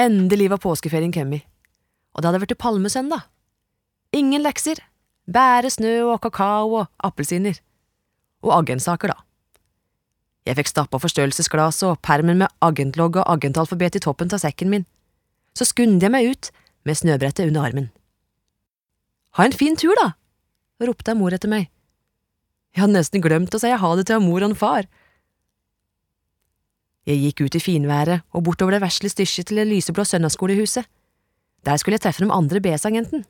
Endelig var påskeferien kommet, og det hadde vært palmesøndag. Ingen lekser, bare snø og kakao og appelsiner. Og agentsaker, da. Jeg fikk stappa forstørrelsesglasset og permen med agentlogg og agentalfabet i toppen av sekken min. Så skunde jeg meg ut med snøbrettet under armen. Ha en fin tur, da, ropte mor etter meg. Jeg hadde nesten glemt å si ha det til mor og far. Jeg gikk ut i finværet og bortover det vesle styrket til det lyseblå søndagsskolehuset. Der skulle jeg treffe de andre BS-agenten.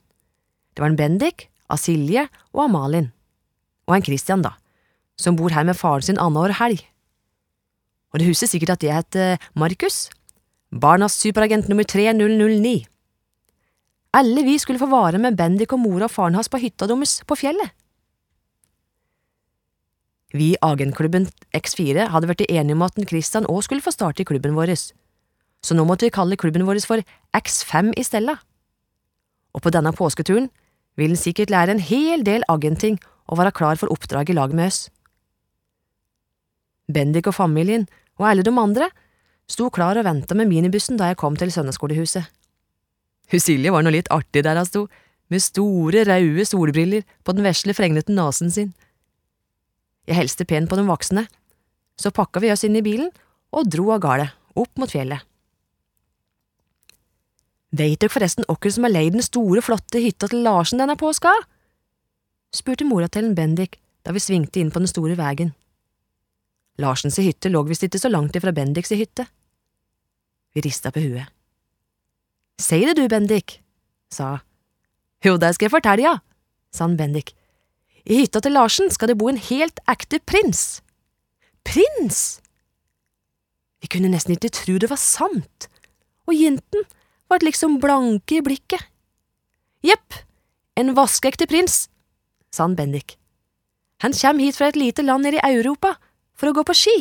Det var en Bendik, Asilje og Amalin. Og en Christian, da, som bor her med faren sin annenhver helg. Og det husker sikkert at jeg heter Markus, barnas superagent nummer 3009. Alle vi skulle få vare med Bendik og mora og faren hans på hytta deres på fjellet. Vi i agentklubben X4 hadde vært enige om at Christian òg skulle få starte i klubben vår, så nå måtte vi kalle klubben vår for X5 i stedet. Og på denne påsketuren vil han sikkert lære en hel del agenting og være klar for oppdrag i lag med oss. Bendik og familien, og alle de andre, sto klar og venta med minibussen da jeg kom til søndagsskolehuset. Husilje var nå litt artig der hun sto, med store, røde solbriller på den vesle, fregnete nesen sin. Jeg hilste pent på de voksne. Så pakka vi oss inn i bilen og dro av gårde, opp mot fjellet. Veit dere forresten hvem som har leid den store, flotte hytta til Larsen denne påska? spurte mora til en Bendik da vi svingte inn på den store veien. Larsens hytte lå visst ikke så langt ifra Bendiks hytte. Vi rista på huet. Si det du, Bendik, sa Jo, det skal jeg fortelle, ja, sa han Bendik. I hytta til Larsen skal det bo en helt ekte prins. Prins! Vi kunne nesten ikke tro det var sant, og jenten vart liksom blanke i blikket. Jepp, en vaskeekte prins, sa han Bendik. Han kjem hit fra et lite land nede i Europa for å gå på ski.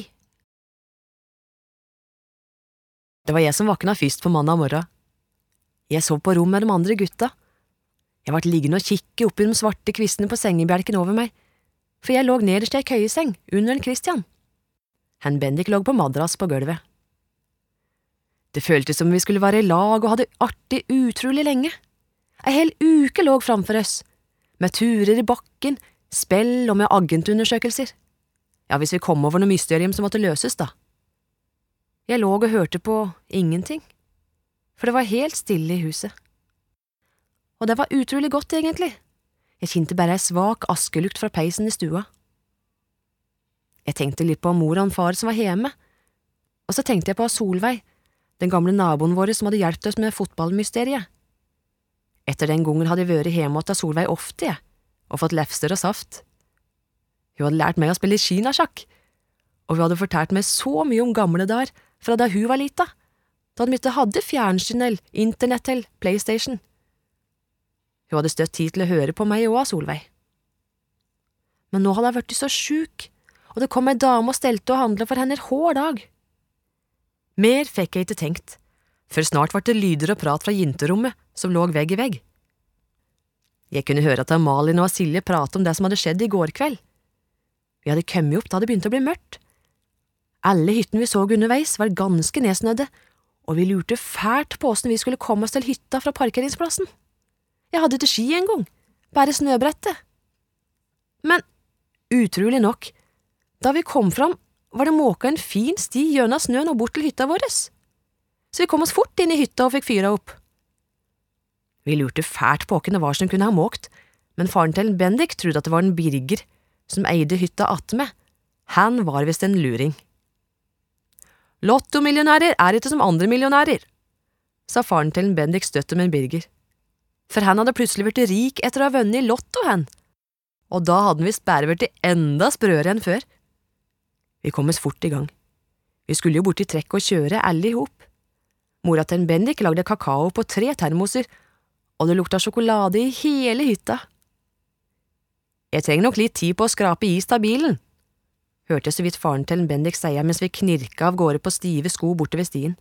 Det var jeg som våkna først på mandag morgen. Jeg sov på rom med de andre gutta. Jeg vart liggende og kikke oppi de svarte kvistene på sengebjelken over meg, for jeg lå nederst i ei køyeseng, under en Christian. Han Bendik lå på madrass på gulvet. Det føltes som vi skulle være i lag og hadde artig utrolig lenge. Ei hel uke lå framfor oss, med turer i bakken, spill og med agentundersøkelser. Ja, hvis vi kom over noe mysterium som måtte løses, da. Jeg lå og hørte på ingenting, for det var helt stille i huset. Og det var utrolig godt, egentlig. Jeg kjente bare ei svak askelukt fra peisen i stua. Jeg tenkte litt på mor og far som var hjemme, og så tenkte jeg på Solveig, den gamle naboen vår som hadde hjulpet oss med fotballmysteriet. Etter den gangen hadde jeg vært hjemme hos Solveig ofte, jeg, og fått lefser og saft. Hun hadde lært meg å spille kinasjakk, og hun hadde fortalt meg så mye om gamle dager fra da hun var lita, da de ikke hadde fjernsyn eller internett eller PlayStation. Hun hadde støtt tid til å høre på meg òg, Solveig. Men nå hadde jeg blitt så sjuk, og det kom ei dame og stelte og handla for henne hver dag. Mer fikk jeg ikke tenkt, for snart ble det lyder og prat fra jenterommet som lå vegg i vegg. Jeg kunne høre at Malin og Silje prate om det som hadde skjedd i går kveld. Vi hadde kommet opp da det begynte å bli mørkt. Alle hyttene vi så underveis, var ganske nedsnødde, og vi lurte fælt på åssen vi skulle komme oss til hytta fra parkeringsplassen. Jeg hadde ikke ski engang, bare snøbrettet. Men utrolig nok, da vi kom fram, var det måka en fin sti gjennom snøen og bort til hytta vår, så vi kom oss fort inn i hytta og fikk fyra opp. Vi lurte fælt på hvem det var som kunne ha måkt, men faren til Bendik trodde at det var en Birger som eide hytta attmed. Han var visst en luring. Lottomillionærer er ikke som andre millionærer, sa faren til Bendik støtt om en Birger. For han hadde plutselig blitt rik etter å ha vunnet i Lotto, han. Og da hadde han visst bare blitt enda sprøere enn før. Vi kom oss fort i gang. Vi skulle jo borti trekk og kjøre alle i hop. Mora til Bendik lagde kakao på tre termoser, og det lukta sjokolade i hele hytta. Jeg trenger nok litt tid på å skrape is av bilen, hørte jeg så vidt faren til Bendik seia mens vi knirka av gårde på stive sko borte ved stien.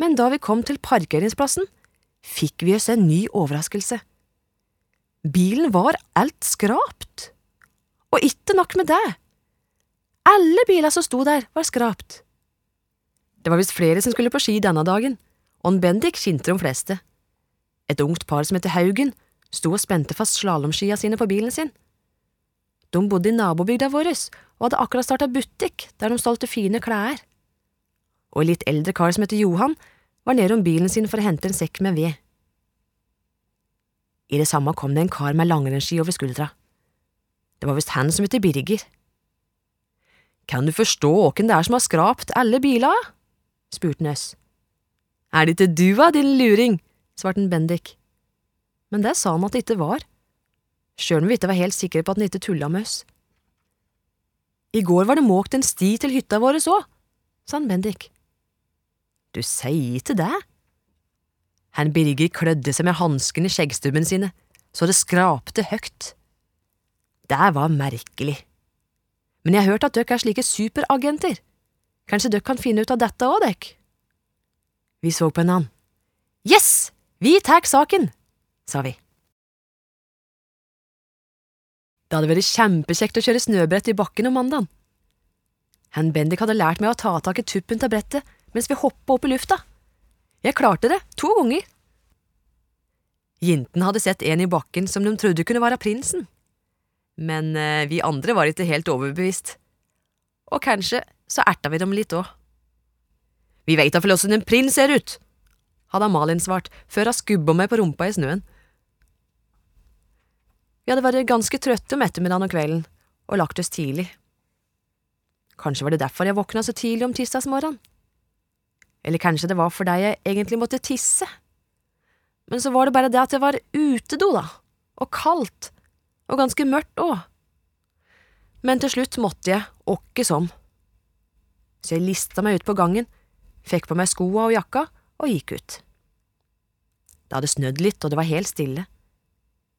Men da vi kom til parkeringsplassen, fikk vi oss en ny overraskelse. Bilen var alt skrapt. Og ikke nok med det. Alle biler som sto der, var skrapt. Det var visst flere som skulle på ski denne dagen, og Bendik skinte de fleste. Et ungt par som heter Haugen, sto og spente fast slalåmskia sine på bilen sin. De bodde i nabobygda vår og hadde akkurat starta butikk der de solgte fine klær. Og en litt eldre kar som heter Johan, var nede om bilen sin for å hente en sekk med ved. I det samme kom det en kar med langrennsski over skuldra. Det var visst han som het Birger. Kan du forstå åken det er som har skrapt alle biler? spurte Nøss. Er det ikke du, da, din luring? svarte Bendik. Men det sa han at det ikke var, sjøl om vi ikke var helt sikre på at han ikke tulla med oss. I går var det måkt en sti til hytta vår òg, sa han Bendik. Du sier ikke det? Han Birger klødde seg med hansken i skjeggstubben sine, så det skrapte høyt. Det var merkelig. Men jeg har hørt at dere er slike superagenter. Kanskje dere kan finne ut av dette òg, dere? Vi så på hverandre. Yes, vi tar saken, sa vi. Det hadde vært kjempekjekt å kjøre snøbrett i bakken om mandagen. Hen Bendik hadde lært meg å ta tak i tuppen til brettet mens vi hoppa opp i lufta. Jeg klarte det, to ganger. Jentene hadde sett en i bakken som de trodde kunne være prinsen men eh, vi andre var ikke helt overbevist. Og kanskje så erta vi dem litt òg. Vi veit da vel åssen en prins ser ut, hadde Malin svart før hun skubba meg på rumpa i snøen. Vi hadde vært ganske trøtte om ettermiddagen og kvelden, og lagt oss tidlig. Kanskje var det derfor jeg våkna så tidlig om tirsdagsmorgenen. Eller kanskje det var fordi jeg egentlig måtte tisse. Men så var det bare det at jeg var utedo, da, og kaldt, og ganske mørkt òg. Men til slutt måtte jeg, åkke som. Så jeg lista meg ut på gangen, fikk på meg skoa og jakka og gikk ut. Det hadde snødd litt, og det var helt stille.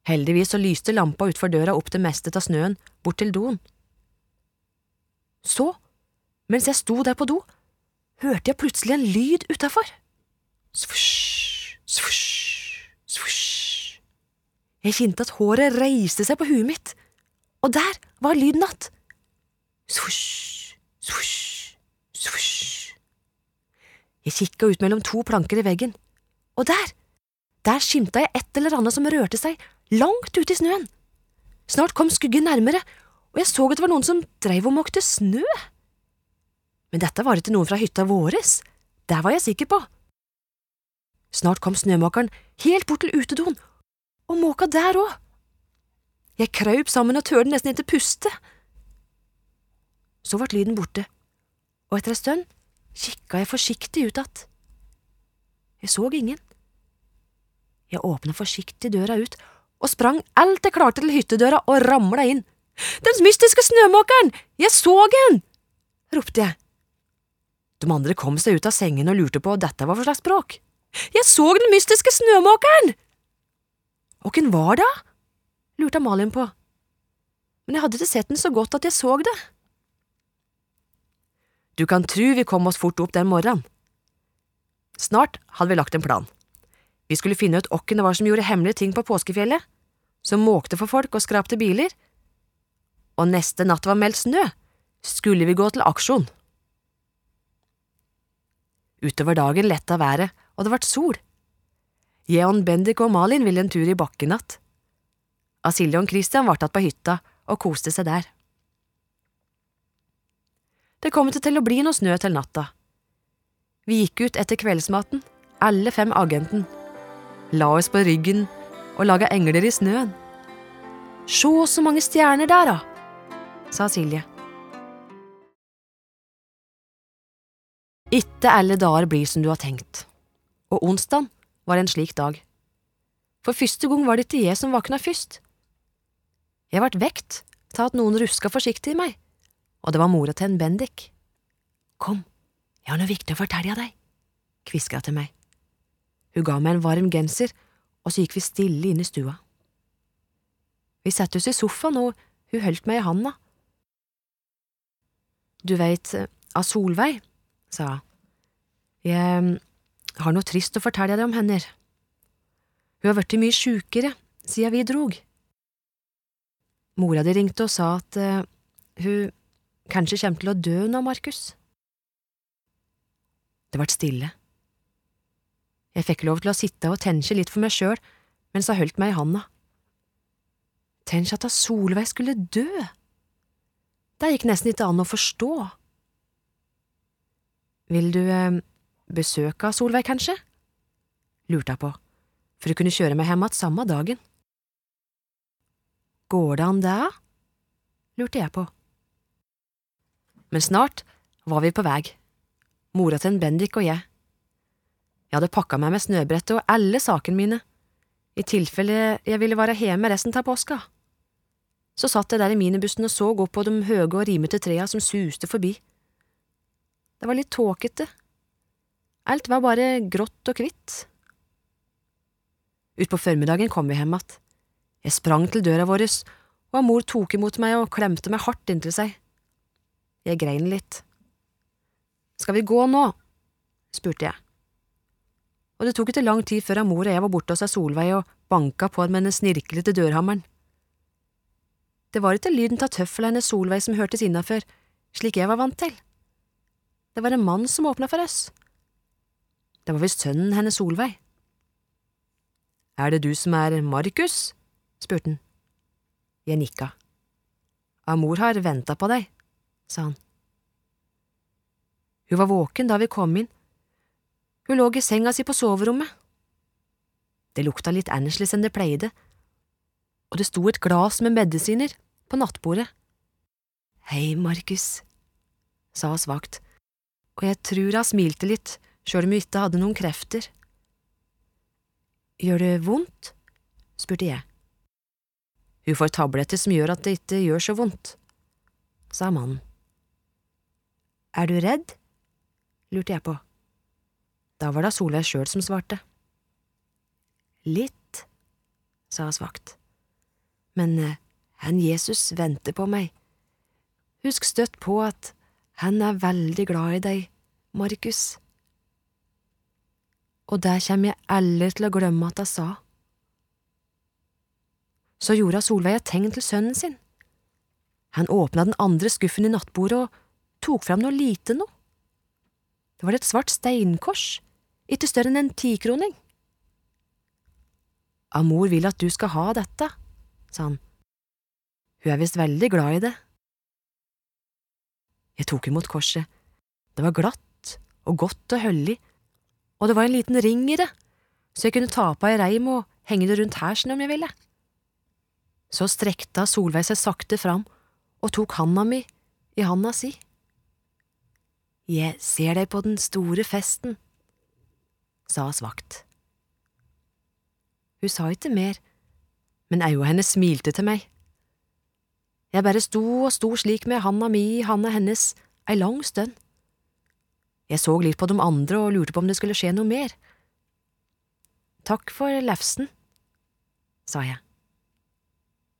Heldigvis så lyste lampa utfor døra opp det meste av snøen, bort til doen. Så, mens jeg sto der på do, hørte jeg plutselig en lyd utafor. Svosj, svosj, svosj. Jeg kjente at håret reiste seg på huet mitt, og der var lyden att. Svosj, svosj, svosj. Jeg kikka ut mellom to planker i veggen, og der, der skimta jeg et eller annet som rørte seg langt ute i snøen. Snart kom skuggen nærmere, og jeg så at det var noen som dreiv og måkte snø. Men dette var ikke noen fra hytta våres, det var jeg sikker på. Snart kom snømåkeren helt bort til utedoen og måka der òg. Jeg kraup sammen og tørde nesten ikke puste. Så ble lyden borte, og etter ei stund kikka jeg forsiktig ut att. Jeg så ingen. Jeg åpna forsiktig døra ut og sprang alt jeg klarte til hyttedøra og ramla inn. Den mystiske snømåkeren! Jeg så en! ropte jeg. De andre kom seg ut av sengen og lurte på hva dette var for slags språk. Jeg så den mystiske snømåkeren! Åkken var det? lurte Malin på, men jeg hadde ikke sett den så godt at jeg så det. Du kan tru vi kom oss fort opp den morgenen. Snart hadde vi lagt en plan. Vi skulle finne ut åkken det var som gjorde hemmelige ting på påskefjellet, som måkte for folk og skrapte biler, og neste natt var meldt snø, skulle vi gå til aksjon. Utover dagen letta været, og det ble sol. Jeon Bendik og Malin ville en tur i bakken att. Asilje og Christian var tatt på hytta og koste seg der. Det kom ikke til å bli noe snø til natta. Vi gikk ut etter kveldsmaten, alle fem agenten, la oss på ryggen og laga engler i snøen. Sjå så mange stjerner der, da, sa Silje. Ikke alle dager blir som du har tenkt, og onsdag var en slik dag. For første gang var det ikke jeg som våkna først. Jeg ble vekt til at noen ruska forsiktig i meg, og det var mora til en Bendik. Kom, jeg har noe viktig å fortelle deg, kviska til meg. Hun ga meg en varm genser, og så gikk vi stille inn i stua. Vi satte oss i sofaen, og hun holdt meg i handa. Du veit, av Solveig, sa hun. Jeg har noe trist å fortelle deg om henne. Hun har blitt mye sjukere siden vi drog. Mora di ringte og sa at uh, hun kanskje kommer til å dø nå, Markus. Det ble stille. Jeg fikk lov til å sitte og tenke litt for meg sjøl mens hun holdt meg i handa. Tenk at Solveig skulle dø! Det gikk nesten ikke an å forstå. Vil du eh, besøke Solveig, kanskje? lurte jeg på, for hun kunne kjøre meg hjem igjen samme dagen. Går det an det? lurte jeg på. Men snart var vi på vei, mora til en Bendik og jeg. Jeg hadde pakka meg med snøbrettet og alle sakene mine, i tilfelle jeg ville være hjemme resten av påska. Så satt jeg der i minibussen og så opp på de høye og rimete trærne som suste forbi. Det var litt tåkete. Alt var bare grått og hvitt. Utpå formiddagen kom vi hjem igjen. Jeg sprang til døra vår, og mor tok imot meg og klemte meg hardt inntil seg. Jeg grein litt. Skal vi gå nå? spurte jeg. Og det tok ikke lang tid før mor og jeg var borte hos Solveig og banka på med den snirklete dørhammeren. Det var ikke lyden av tøffelen hennes Solveig som hørtes innafor, slik jeg var vant til. Det var en mann som åpna for oss. Det var visst sønnen hennes Solveig. Er det du som er Markus? spurte han. Jeg nikka. Amor mor har venta på deg, sa han. Hun var våken da vi kom inn. Hun lå i senga si på soverommet. Det lukta litt annerledes enn det pleide, og det sto et glass med medisiner på nattbordet. Hei, Markus, sa hun svakt, og jeg tror hun smilte litt, sjøl om hun ikke hadde noen krefter. Gjør det vondt? spurte jeg. Hun får tabletter som gjør at det ikke gjør så vondt, sa mannen. Er du redd? lurte jeg på. Da var det Solveig sjøl som svarte. Litt, sa hun svakt, men eh, han Jesus venter på meg. Husk støtt på at han er veldig glad i deg, Markus. Og det kommer jeg aldri til å glemme at jeg sa. Så gjorde Solveig et tegn til sønnen sin. Han åpna den andre skuffen i nattbordet og tok fram noe lite noe. Det var et svart steinkors, ikke større enn en tikroning. Amor vil at du skal ha dette, sa han. Hun er visst veldig glad i det. Jeg tok imot korset. Det var glatt og godt og høllig, og det var en liten ring i det, så jeg kunne ta på ei reim og henge det rundt hersen om jeg ville. Så strekte Solveig seg sakte fram og tok handa mi i handa si. Jeg ser deg på den store festen, sa svakt. Hun sa ikke mer, men øya hennes smilte til meg. Jeg bare sto og sto slik med handa mi i handa hennes ei lang stund. Jeg så litt på de andre og lurte på om det skulle skje noe mer. Takk for lefsen, sa jeg.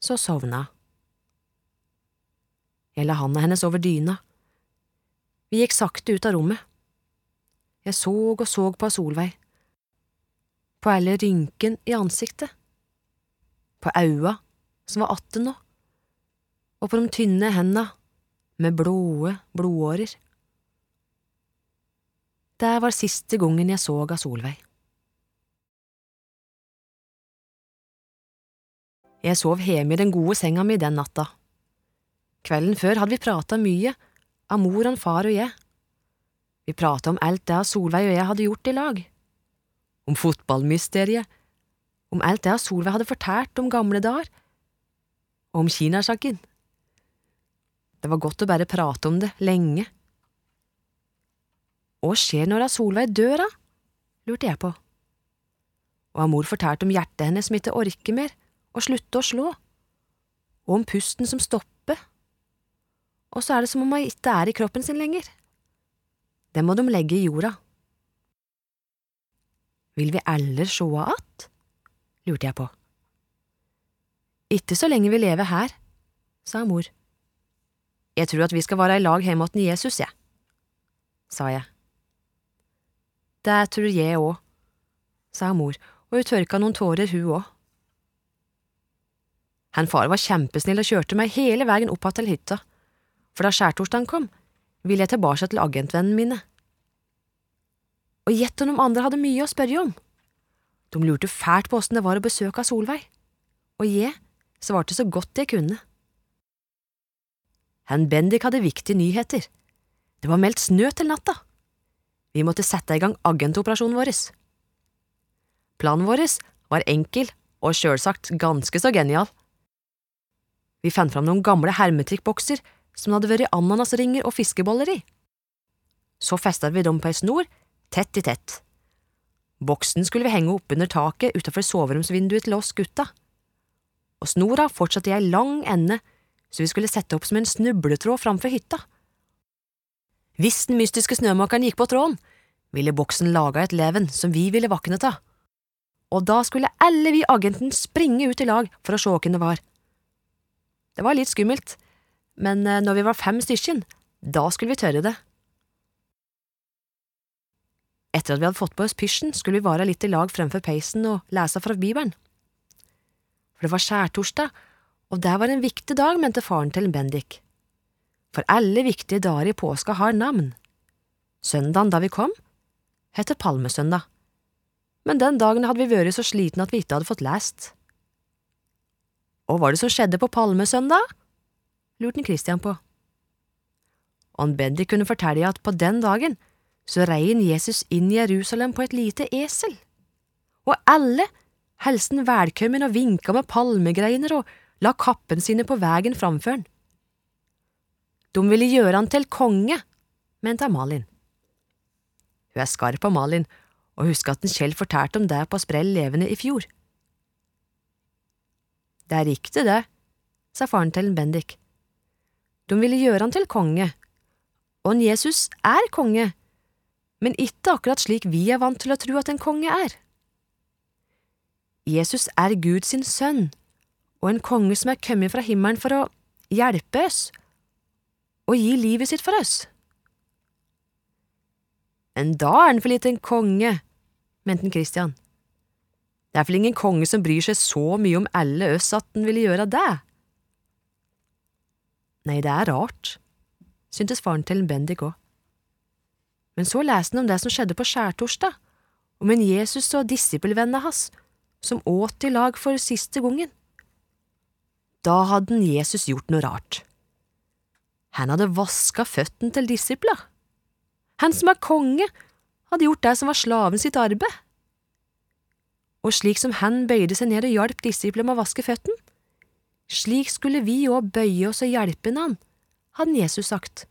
Så sovna. Jeg la handa hennes over dyna. Vi gikk sakte ut av rommet. Jeg så og så på Solveig. På alle rynken i ansiktet. På aua, som var atte nå. Og på de tynne henda, med blåe blodårer. Det var siste gangen jeg så av Solveig. Jeg sov hjemme i den gode senga mi den natta. Kvelden før hadde vi prata mye, av mor og far og jeg. Vi prata om alt det Solveig og jeg hadde gjort i lag. Om fotballmysteriet, om alt det Solveig hadde fortalt om gamle dager, og om kinasjakken. Det var godt å bare prate om det lenge. Hva skjer når Solveig dør, da? lurte jeg på. Og mor fortalte om hjertet hennes som ikke orker mer, og slutter å slå, og om pusten som stopper. Og så er det som om hun ikke er i kroppen sin lenger. Det må de legge i jorda. Vil vi eller sjå att? lurte jeg på. Ikke så lenge vi lever her, sa mor. Jeg tror at vi skal være i lag hjemme hos Jesus, jeg, sa jeg. Det tror jeg òg, sa mor, og hun tørka noen tårer, hun òg. Han far var kjempesnill og kjørte meg hele veien opp til hytta, for da skjærtorsdagen kom, ville jeg tilbake til agentvennene mine. Og gjett om de andre hadde mye å spørre om. De lurte fælt på åssen det var å besøke Solveig, og jeg svarte så godt jeg kunne. Hen Bendik hadde viktige nyheter. Det var meldt snø til natta. Vi måtte sette i gang agentoperasjonen vår. Planen vår var enkel og sjølsagt ganske så genial. Vi fant fram noen gamle hermetrikkbokser som det hadde vært ananasringer og fiskeboller i. Så festa vi dem på ei snor, tett i tett. Boksen skulle vi henge opp under taket utenfor soveromsvinduet til oss gutta, og snora fortsatte i ei lang ende så vi skulle sette opp som en snubletråd framfor hytta. Hvis den mystiske snømakeren gikk på tråden, ville boksen laga et leven som vi ville våkne av, og da skulle alle vi agenten springe ut i lag for å se hvem det var. Det var litt skummelt, men eh, når vi var fem stykker, da skulle vi tørre det. Etter at vi hadde fått på oss pysjen, skulle vi være litt i lag fremfor peisen og lese fra Bibelen. For det var skjærtorsdag, og det var en viktig dag, mente faren til Bendik. For alle viktige dager i påska har navn. Søndagen da vi kom, heter Palmesøndag, men den dagen hadde vi vært så slitne at vi ikke hadde fått lest. Og hva var det som skjedde på Palmesøndag? lurte Christian på. Og Bendik kunne fortelle at på den dagen så rein Jesus inn i Jerusalem på et lite esel, og alle helsen velkommen og vinka med palmegreiner og la kappen sine på vegen framfor han. De ville gjøre han til konge, mente Malin. Hun er skarp på Malin, og husker at en Kjell fortalte om det på Sprell levende i fjor. Det er riktig, det, sa faren til Bendik. De ville gjøre han til konge, og en Jesus er konge, men ikke akkurat slik vi er vant til å tro at en konge er. Jesus er Gud sin sønn, og en konge som er kommet fra himmelen for å hjelpe oss og gi livet sitt for oss. Men da er han for lite konge, mente Christian. Det er vel ingen konge som bryr seg så mye om alle oss at han ville gjøre det. Nei, det er rart, syntes faren til Bendik òg. Men så leste han om det som skjedde på skjærtorsdag, om en Jesus og disippelvennene hans, som åt i lag for siste gangen. Da hadde Jesus gjort noe rart. Han hadde vaska føttene til disipler. Han som er konge, hadde gjort det som var slaven sitt arbeid. Og slik som han bøyde seg ned og hjalp disiplene med å vaske føttene, slik skulle vi òg bøye oss og hjelpe han, hadde Jesus sagt.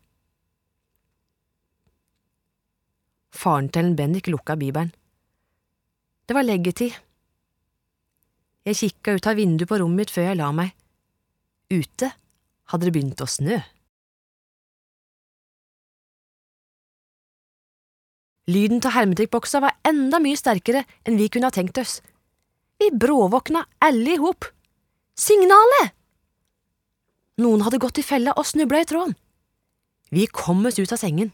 Faren til Bendik lukka Bibelen. Det var leggetid. Jeg kikka ut av vinduet på rommet mitt før jeg la meg. Ute hadde det begynt å snø. Lyden av hermetikkboksa var enda mye sterkere enn vi kunne ha tenkt oss. Vi bråvåkna alle i hop. Signalet! Noen hadde gått i fella og snubla i tråden. Vi kom oss ut av sengen.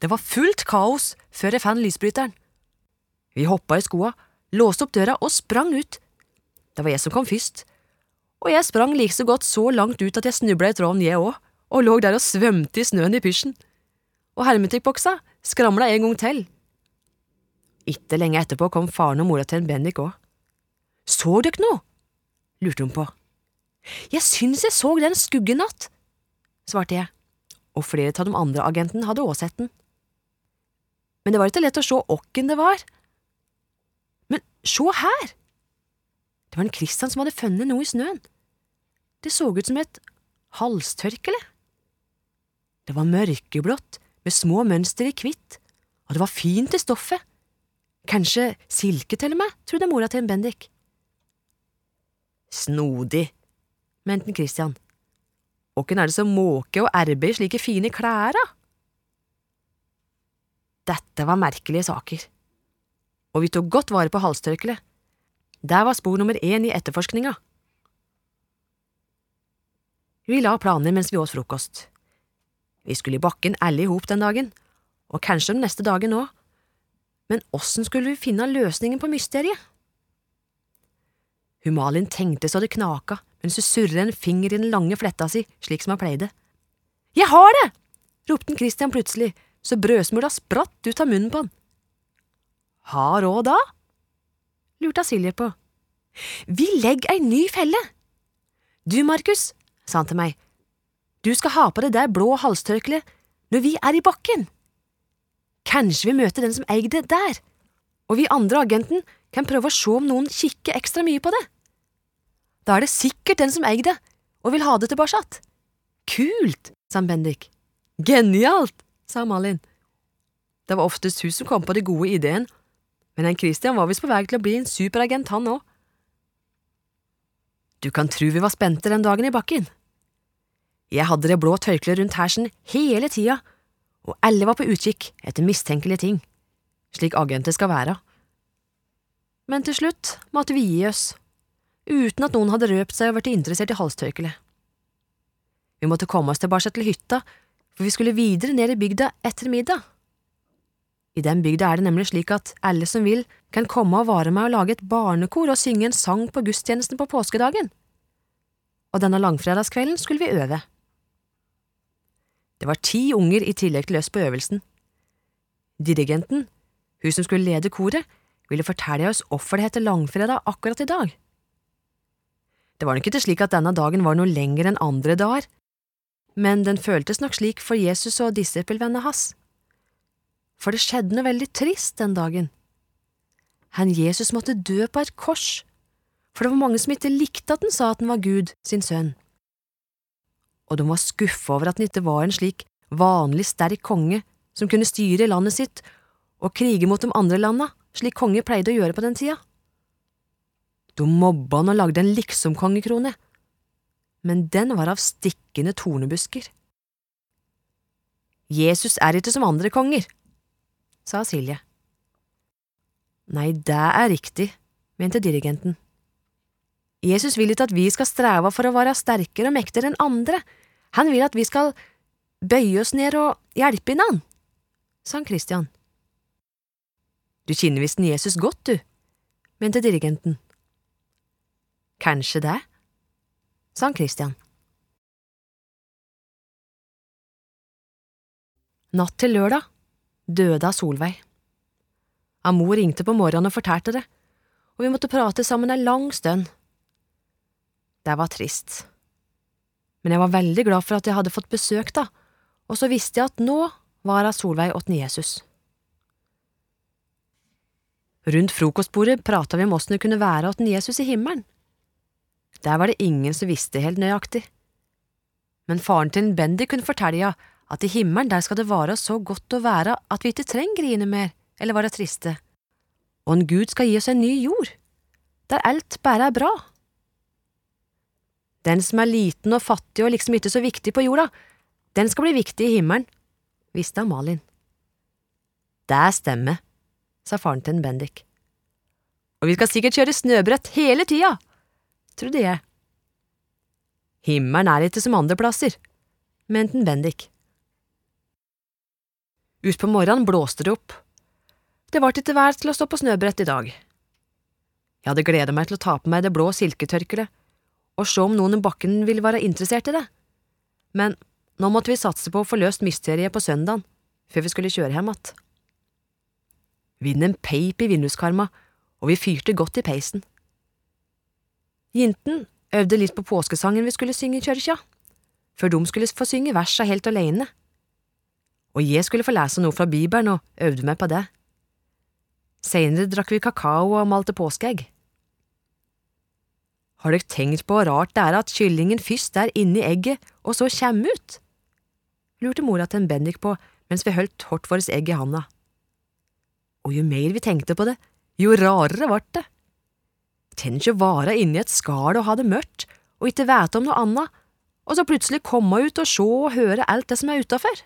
Det var fullt kaos før jeg fant lysbryteren. Vi hoppa i skoa, låste opp døra og sprang ut. Det var jeg som kom først, og jeg sprang like så godt så langt ut at jeg snubla i tråden, jeg òg, og lå der og svømte i snøen i pysjen. Og hermetikkboksa skramla en gang til. Ikke lenge etterpå kom faren og mora til en Bendik òg. Så dere noe? lurte hun på. Jeg syns jeg så den skuggenatt, svarte jeg, og flere av de andre agentene hadde òg sett den men det var ikke lett å se åkken det var. Men se her! Det var en Christian som hadde funnet noe i snøen. Det så ut som et halstørkle. Det var mørkeblått, med små mønster i hvitt, og det var fint i stoffet. Kanskje silke til og med, trodde mora til en Bendik. Snodig, mente Christian. Åkken er det som måke og erbe i slike fine klær, da? Dette var merkelige saker. Og vi tok godt vare på halstørkleet. Der var spor nummer én i etterforskninga. Vi la planer mens vi åt frokost. Vi skulle i bakken alle i hop den dagen, og kanskje den neste dagen òg, men åssen skulle vi finne løsningen på mysteriet? Humalin tenkte så det knaka mens hun surra en finger i den lange fletta si, slik som han pleide. Jeg har det! ropte Christian plutselig så brødsmula spratt ut av munnen på han. Har òg da? lurte Silje på. Vi legger ei ny felle. Du, Markus, sa han til meg, du skal ha på det der blå halstørkleet når vi er i bakken. Kanskje vi møter den som eier det der, og vi andre agenten kan prøve å se om noen kikker ekstra mye på det. Da er det sikkert den som eier det, og vil ha det tilbake. Kult, sa Bendik. Genialt, sa Malin. Det var oftest hun som kom på de gode ideen, men en Christian var visst på vei til å bli en superagent, han òg. Du kan tru vi var spente den dagen i bakken. Jeg hadde det blå tørkleet rundt hersen hele tida, og alle var på utkikk etter mistenkelige ting, slik agenter skal være. Men til slutt måtte vi gi oss, uten at noen hadde røpt seg og vært interessert i halstørkleet. Vi måtte komme oss tilbake til hytta, for vi skulle videre ned i bygda etter middag. I den bygda er det nemlig slik at alle som vil, kan komme og være med og lage et barnekor og synge en sang på gudstjenesten på påskedagen. Og denne langfredagskvelden skulle vi øve. Det var ti unger i tillegg til oss på øvelsen. Dirigenten, hun som skulle lede koret, ville fortelle oss hvorfor det heter langfredag akkurat i dag. Det var nok ikke slik at denne dagen var noe lenger enn andre dager, men den føltes nok slik for Jesus og disippelvennene hans. For det skjedde noe veldig trist den dagen. Han Jesus måtte dø på et kors, for det var mange som ikke likte at han sa at han var Gud sin sønn. Og de var skuffa over at han ikke var en slik vanlig sterk konge som kunne styre landet sitt og krige mot de andre landa, slik konge pleide å gjøre på den tida. De mobba han og lagde en liksom-kongekrone men den var av stikkende tornebusker. Jesus er ikke som andre konger, sa Silje. Nei, det er riktig, mente dirigenten. Jesus vil ikke at vi skal streve for å være sterkere og mektigere enn andre, han vil at vi skal bøye oss ned og hjelpe innan, sa han Christian. Du kjenner visst Jesus godt, du, mente dirigenten. Kanskje det, sa han Christian. Natt til lørdag døde av Solveig. Amor ringte på morgenen og fortalte det, og vi måtte prate sammen en lang stund. Det var trist, men jeg var veldig glad for at jeg hadde fått besøk da, og så visste jeg at nå var av Solveig åtten Jesus. Rundt frokostbordet prata vi om åssen det kunne være åtten Jesus i himmelen. Der var det ingen som visste helt nøyaktig. Men faren til Bendy kunne fortelle at i himmelen der skal det være så godt å være at vi ikke trenger grine mer eller være triste, og en Gud skal gi oss en ny jord, der alt bare er bra. Den som er liten og fattig og liksom ikke så viktig på jorda, den skal bli viktig i himmelen, visste Amalin. Det stemmer, sa faren til en Bendik. Og vi skal sikkert kjøre snøbrett hele tida trodde jeg. Himmelen er ikke som andre plasser, mente en Bendik. Utpå morgenen blåste det opp. Det var ikke vær til å stå på snøbrett i dag. Jeg hadde gleda meg til å ta på meg det blå silketørkleet og se om noen i bakken ville være interessert i det, men nå måtte vi satse på å få løst mysteriet på søndagen, før vi skulle kjøre hjem igjen. Vinden peip i vinduskarma, og vi fyrte godt i peisen. Jinten øvde litt på påskesangen vi skulle synge i kyrkja, før de skulle få synge versa helt alene. Og jeg skulle få lese noe fra Bibelen og øvde meg på det. Seinere drakk vi kakao og malte påskeegg. Har dere tenkt på hvor rart det er at kyllingen først er inni egget og så kjem ut? lurte mora til en Bendik på mens vi holdt hvert vårt egg i handa. Og jo mer vi tenkte på det, jo rarere vart det. Tenk å være inni et skall og ha det mørkt, og ikke vite om noe annet, og så plutselig komme ut og se og høre alt det som er utafor.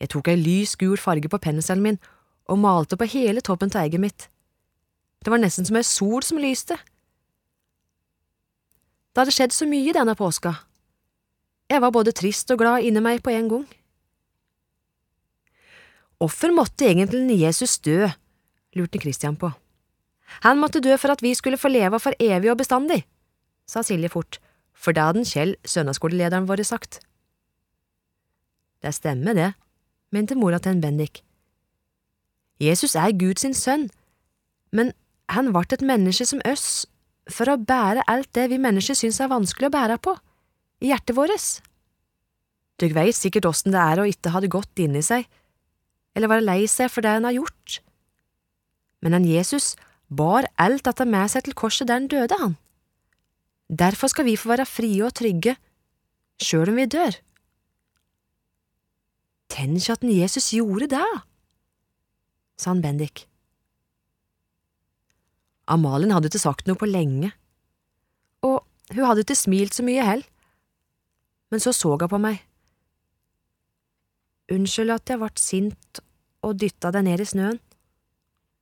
Jeg tok ei lys, gul farge på penselen min og malte på hele toppen av egget mitt. Det var nesten som ei sol som lyste. Det hadde skjedd så mye denne påska. Jeg var både trist og glad inni meg på en gang. Hvorfor måtte egentlig Jesus dø, lurte Christian på. Han måtte dø for at vi skulle få leve for evig og bestandig, sa Silje fort, for det hadde Kjell, søndagsskolelederen vår, sagt. Det stemmer, det, mente mora til en Bendik. Jesus er Guds sønn, men han vart et menneske som oss for å bære alt det vi mennesker syns er vanskelig å bære på, i hjertet vårt. Dere veit sikkert åssen det er å ikke ha det godt inni seg, eller være lei seg for det han har gjort. Men han Jesus bar alt dette med seg til korset der han døde, han. Derfor skal vi få være frie og trygge, sjøl om vi dør. Tenk at Jesus gjorde det, sa han Bendik. Amalien hadde ikke sagt noe på lenge, og hun hadde ikke smilt så mye heller, men så så hun på meg. Unnskyld at jeg ble sint og dytta deg ned i snøen,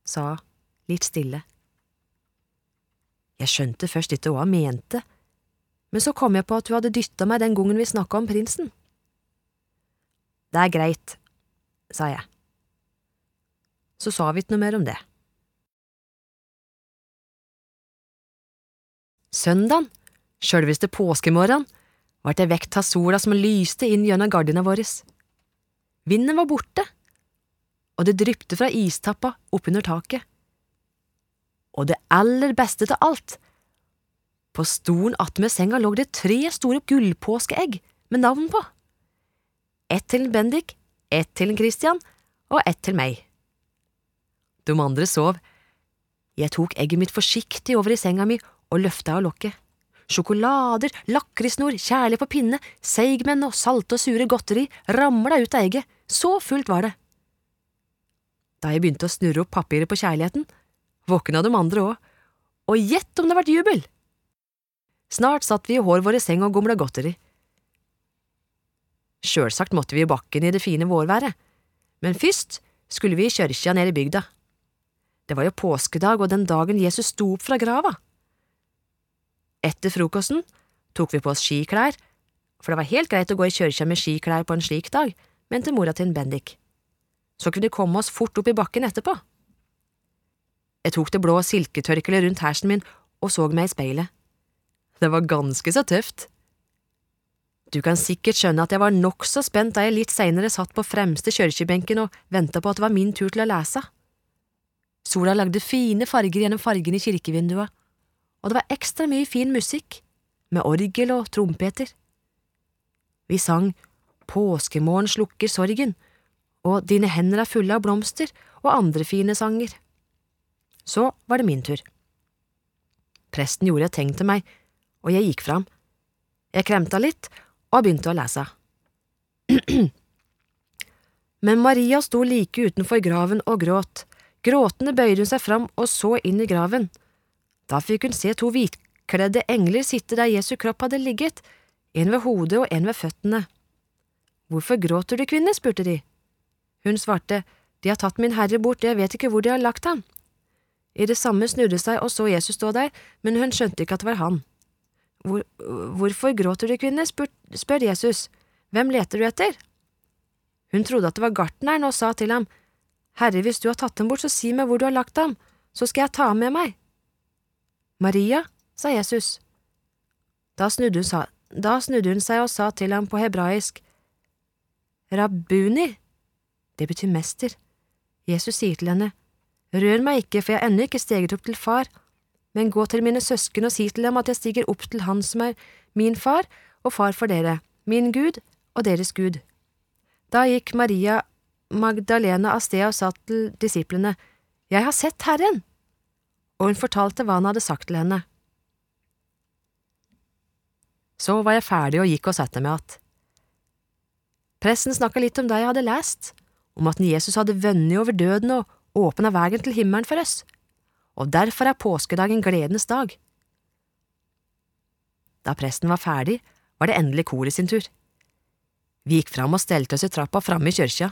sa hun litt stille. Jeg skjønte først ikke hva hun mente, men så kom jeg på at hun hadde dytta meg den gangen vi snakka om prinsen. Det er greit, sa jeg. Så sa vi ikke noe mer om det. Søndagen, sjølveste påskemorgen, vart jeg vekt av sola som lyste inn gjennom gardina våre. Vinden var borte, og det drypte fra istappa oppunder taket. Og det aller beste av alt, på stolen attmed senga lå det tre store gullpåskeegg med navn på. Ett til en Bendik, ett til Christian og ett til meg. De andre sov. Jeg tok egget mitt forsiktig over i senga mi og løfta av lokket. Sjokolader, lakrisnor, kjærlighet på pinne, seigmenn og salte og sure godteri ramla ut av egget, så fullt var det. Da jeg begynte å snurre opp papiret på kjærligheten, våkna de andre òg, og gjett om det vart jubel! Snart satt vi i hår våre seng og gomla godteri. Sjølsagt måtte vi i bakken i det fine vårværet, men først skulle vi i kyrkja nede i bygda. Det var jo påskedag og den dagen Jesus sto opp fra grava. Etter frokosten tok vi på oss skiklær, for det var helt greit å gå i kyrkja med skiklær på en slik dag, mente mora til en Bendik. Så kunne vi komme oss fort opp i bakken etterpå. Jeg tok det blå silketørkleet rundt hersen min og så meg i speilet. Det var ganske så tøft. Du kan sikkert skjønne at jeg var nokså spent da jeg litt seinere satt på fremste kyrkjebenken og venta på at det var min tur til å lese. Sola lagde fine farger gjennom fargene i kirkevinduet, og det var ekstra mye fin musikk, med orgel og trompeter. Vi sang Påskemorgen slukker sorgen og Dine hender er fulle av blomster og andre fine sanger. Så var det min tur. Presten gjorde et tegn til meg, og jeg gikk fram. Jeg kremta litt og begynte å lese. Men Maria sto like utenfor graven og gråt. Gråtende bøyde hun seg fram og så inn i graven. Da fikk hun se to hvitkledde engler sitte der Jesu kropp hadde ligget, en ved hodet og en ved føttene. Hvorfor gråter du, kvinne? spurte de. Hun svarte, De har tatt min herre bort, jeg vet ikke hvor de har lagt ham. I det samme snudde seg og så Jesus stå der, men hun skjønte ikke at det var han. Hvor, hvorfor gråter du, kvinne? spør, spør Jesus. Hvem leter du etter? Hun trodde at det var gartneren og sa til ham, Herre, hvis du har tatt dem bort, så si meg hvor du har lagt ham, så skal jeg ta ham med meg. Maria, sa Jesus. Da snudde, hun, da snudde hun seg og sa til ham på hebraisk, Rabbuni, det betyr mester. Jesus sier til henne, Rør meg ikke, for jeg er ennå ikke steget opp til far, men gå til mine søsken og si til dem at jeg stiger opp til Han som er min far og far for dere, min Gud og deres Gud. Da gikk Maria Magdalena av sted og sa til disiplene, Jeg har sett Herren! og hun fortalte hva han hadde sagt til henne. Så var jeg ferdig og gikk og satte meg att. Pressen snakka litt om det jeg hadde lest, om at Jesus hadde vunnet over døden og åpna veien til himmelen for oss, og derfor er påskedagen gledens dag. Da presten var ferdig, var det endelig koret sin tur. Vi gikk fram og stelte oss i trappa framme i kyrkja.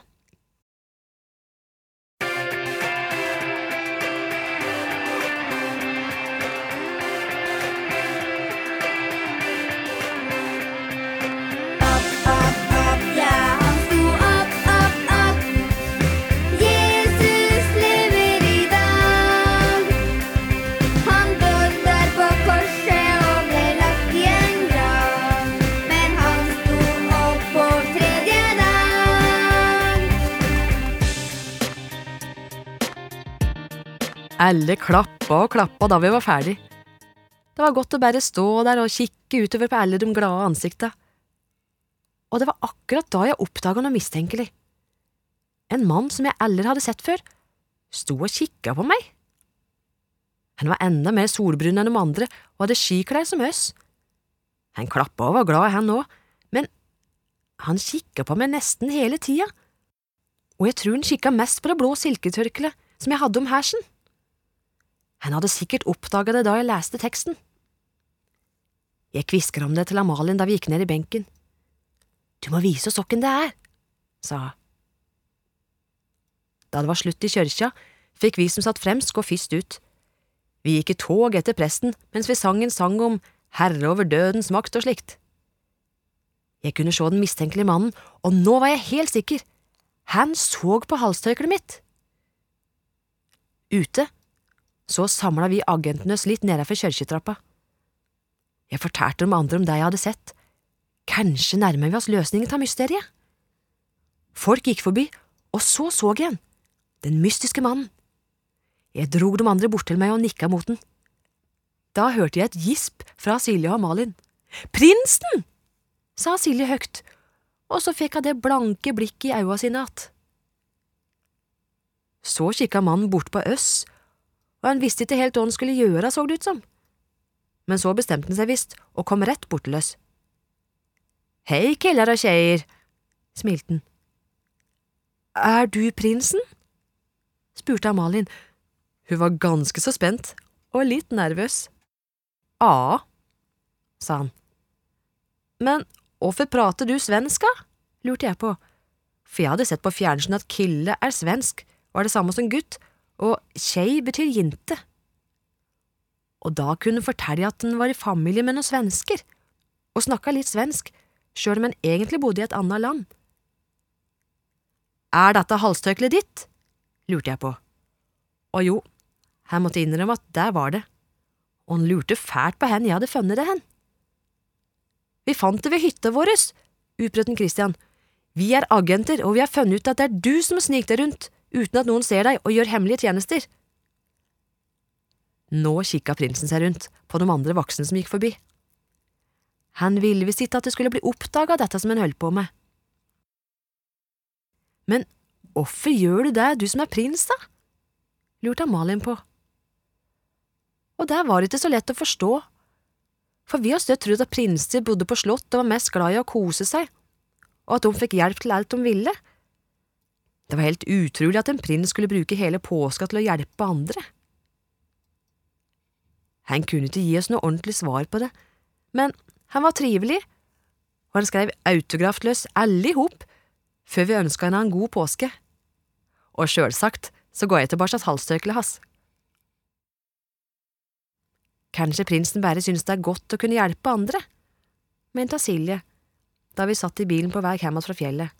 Alle klappa og klappa da vi var ferdig. Det var godt å bare stå der og kikke utover på alle de glade ansikta. Og det var akkurat da jeg oppdaga noe mistenkelig. En mann som jeg aldri hadde sett før, sto og kikka på meg. Han var enda mer solbrun enn de andre og hadde skiklær som oss. Han klappa og var glad, han òg, men han kikka på meg nesten hele tida, og jeg tror han kikka mest på det blå silketørkleet som jeg hadde om hersen. Han hadde sikkert oppdaga det da jeg leste teksten. Jeg kvisker om det til Amalien da vi gikk ned i benken. Du må vise oss åkken det er, sa hun. Da det var slutt i kjørkja, fikk vi som satt fremst gå først ut. Vi gikk i tog etter presten mens vi sang en sang om herre over dødens makt og slikt. Jeg kunne se den mistenkelige mannen, og nå var jeg helt sikker. Han så på halstørkleet mitt. Ute så samla vi agentene oss litt nedenfor kirketrappa. Jeg fortalte de andre om det jeg hadde sett. Kanskje nærmer vi oss løsningen av mysteriet? Folk gikk forbi, og så så jeg en, den mystiske mannen. Jeg drog de andre bort til meg og nikka mot den. Da hørte jeg et gisp fra Silje og Malin. Prinsen! sa Silje høyt, og så fikk hun det blanke blikket i øya sine att. Så kikka mannen bort på oss og han visste ikke helt hva han skulle gjøre, så det ut som. Men så bestemte han seg visst og kom rett bort til oss. Hei, killer og kjeier, smilte han. Er du prinsen? spurte Amalin. Hun var ganske så spent og litt nervøs. Ja, sa han. Men hvorfor prater du svenska? lurte jeg på, for jeg hadde sett på fjernsyn at Kille er svensk, var det samme som gutt, og tjei betyr jinte. Og da kunne hun fortelle at den var i familie med noen svensker, og snakka litt svensk, sjøl om hun egentlig bodde i et annet land. Er dette halstørkleet ditt? lurte jeg på. Og jo, han måtte innrømme at der var det, og han lurte fælt på hvor jeg hadde funnet det hen. Vi fant det ved hytta vår, utbrøt Christian. Vi er agenter, og vi har funnet ut at det er du som sniker deg rundt, uten at noen ser deg og gjør hemmelige tjenester. Nå kikka prinsen seg rundt på de andre voksne som gikk forbi. Han ville visst ikke at det skulle bli oppdaga dette som han holdt på med. Men hvorfor gjør du det, du som er prins, da? lurte Malin på. Og det var ikke så lett å forstå, for vi har støtt trodd at prinser bodde på slott og var mest glad i å kose seg, og at de fikk hjelp til alt de ville. Det var helt utrolig at en prins skulle bruke hele påska til å hjelpe andre. Han kunne ikke gi oss noe ordentlig svar på det, men han var trivelig, og han skrev autograf til alle i hop før vi ønska henne en god påske. Og sjølsagt så går jeg tilbake til halstørkleet hans. Kanskje prinsen bare synes det er godt å kunne hjelpe andre, mente Silje da vi satt i bilen på vei hjem fra fjellet.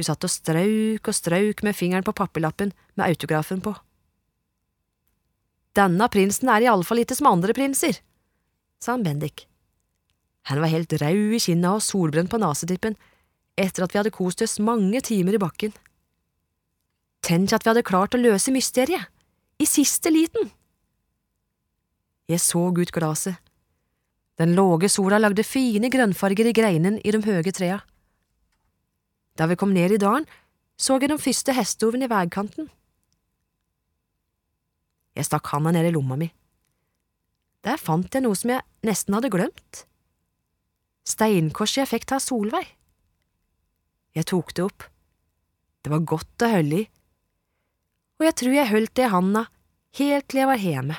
Hun satt og strauk og strauk med fingeren på papirlappen med autografen på. Denne prinsen er iallfall ikke som andre prinser, sa han Bendik. Han var helt rød i kinna og solbrent på nesetippen etter at vi hadde kost oss mange timer i bakken. Tenk at vi hadde klart å løse mysteriet, i siste liten. Jeg så ut glasset. Den låge sola lagde fine grønnfarger i greinen i de høye trea. Da vi kom ned i dalen, så jeg de første hestehovene i veikanten. Jeg stakk handa ned i lomma mi. Der fant jeg noe som jeg nesten hadde glemt. Steinkorset jeg fikk ta Solveig. Jeg tok det opp. Det var godt å holde i, og jeg tror jeg holdt det i handa helt til jeg var hjemme.